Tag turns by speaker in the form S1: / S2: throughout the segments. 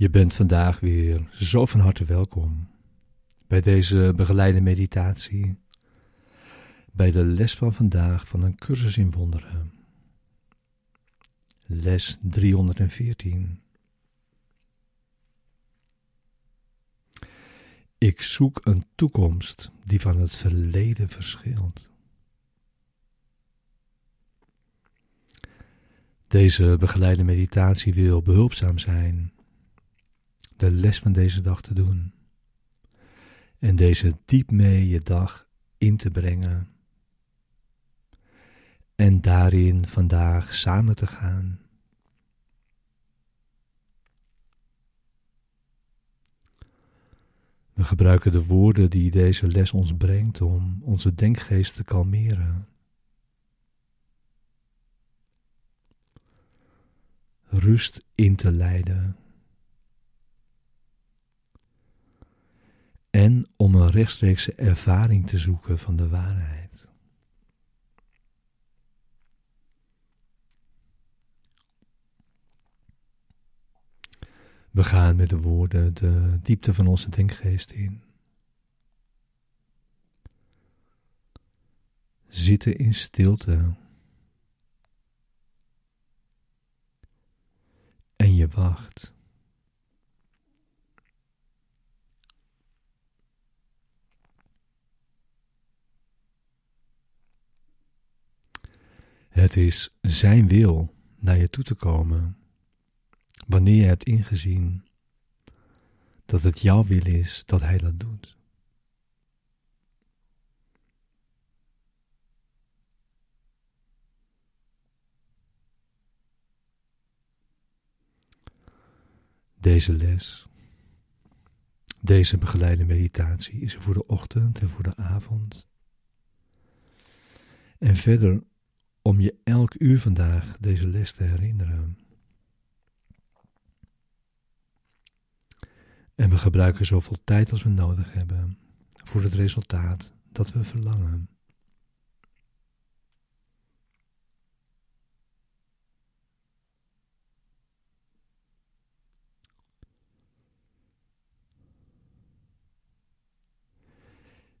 S1: Je bent vandaag weer zo van harte welkom bij deze begeleide meditatie, bij de les van vandaag van een cursus in wonderen. Les 314. Ik zoek een toekomst die van het verleden verschilt. Deze begeleide meditatie wil behulpzaam zijn de les van deze dag te doen en deze diep mee je dag in te brengen en daarin vandaag samen te gaan. We gebruiken de woorden die deze les ons brengt om onze denkgeest te kalmeren. Rust in te leiden. Om een rechtstreekse ervaring te zoeken van de waarheid. We gaan met de woorden de diepte van onze denkgeest in. Zitten in stilte. En je wacht. Het is Zijn wil naar je toe te komen wanneer je hebt ingezien dat het jouw wil is dat Hij dat doet. Deze les, deze begeleide meditatie is voor de ochtend en voor de avond. En verder om je elk uur vandaag deze les te herinneren. En we gebruiken zoveel tijd als we nodig hebben voor het resultaat dat we verlangen.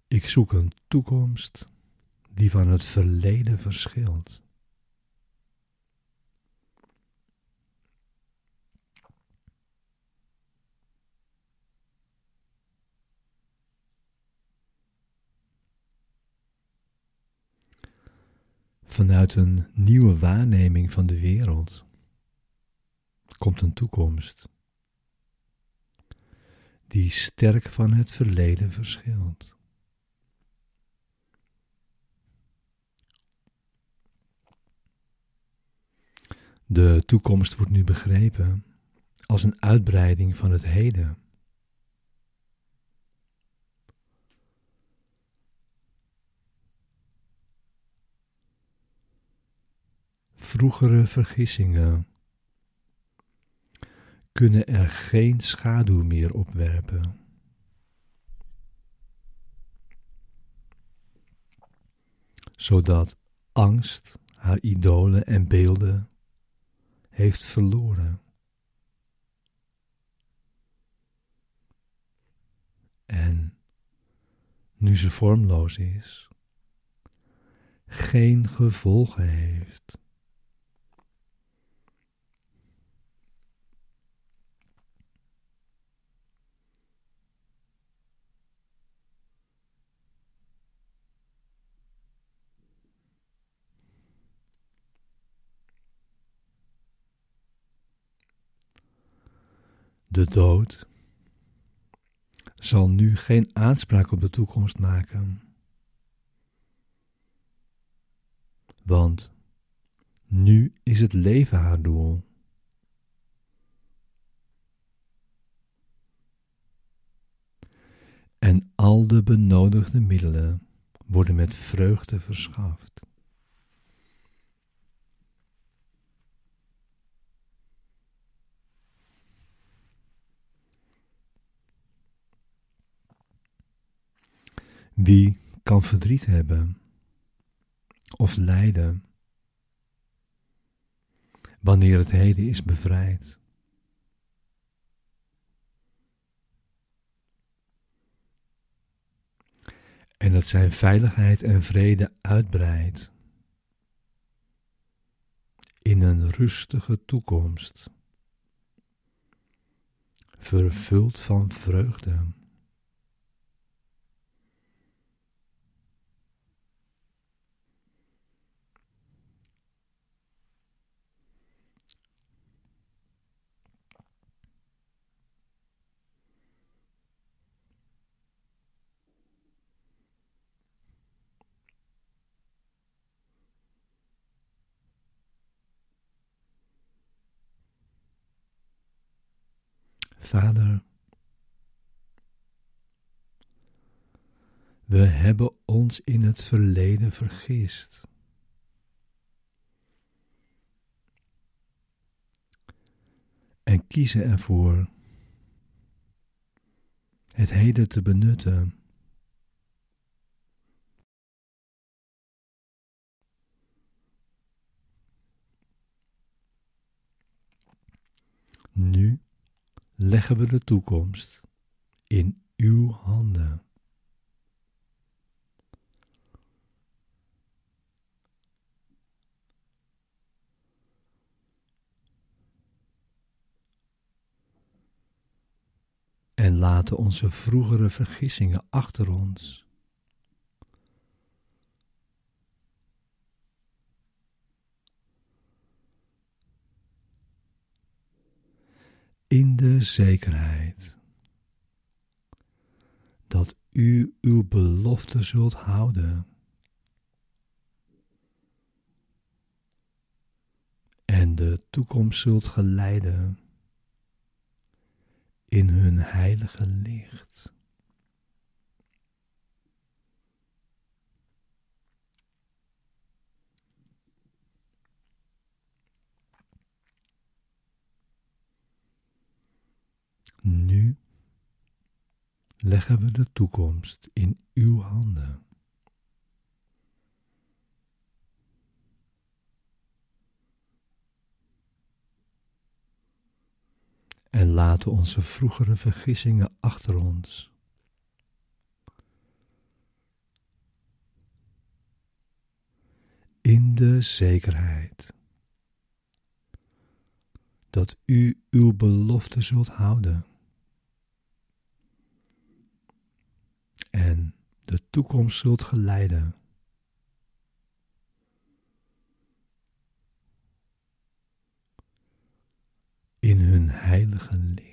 S1: Ik zoek een toekomst die van het verleden verschilt. Vanuit een nieuwe waarneming van de wereld komt een toekomst die sterk van het verleden verschilt. De toekomst wordt nu begrepen als een uitbreiding van het heden. Vroegere vergissingen kunnen er geen schaduw meer opwerpen. Zodat angst haar idolen en beelden heeft verloren. En nu ze vormloos is, geen gevolgen heeft. De dood zal nu geen aanspraak op de toekomst maken. Want nu is het leven haar doel. En al de benodigde middelen worden met vreugde verschaft. Wie kan verdriet hebben of lijden wanneer het heden is bevrijd? En dat zijn veiligheid en vrede uitbreidt in een rustige toekomst, vervuld van vreugde. Vader, we hebben ons in het verleden vergist. En kiezen ervoor het heden te benutten. Nu leggen we de toekomst in uw handen. En laten onze vroegere vergissingen achter ons. In de zekerheid dat u uw belofte zult houden. En de toekomst zult geleiden in hun heilige licht. Nu leggen we de toekomst in uw handen. En laten onze vroegere vergissingen achter ons. In de zekerheid dat u uw belofte zult houden. en de toekomst zult geleiden. In hun heilige licht.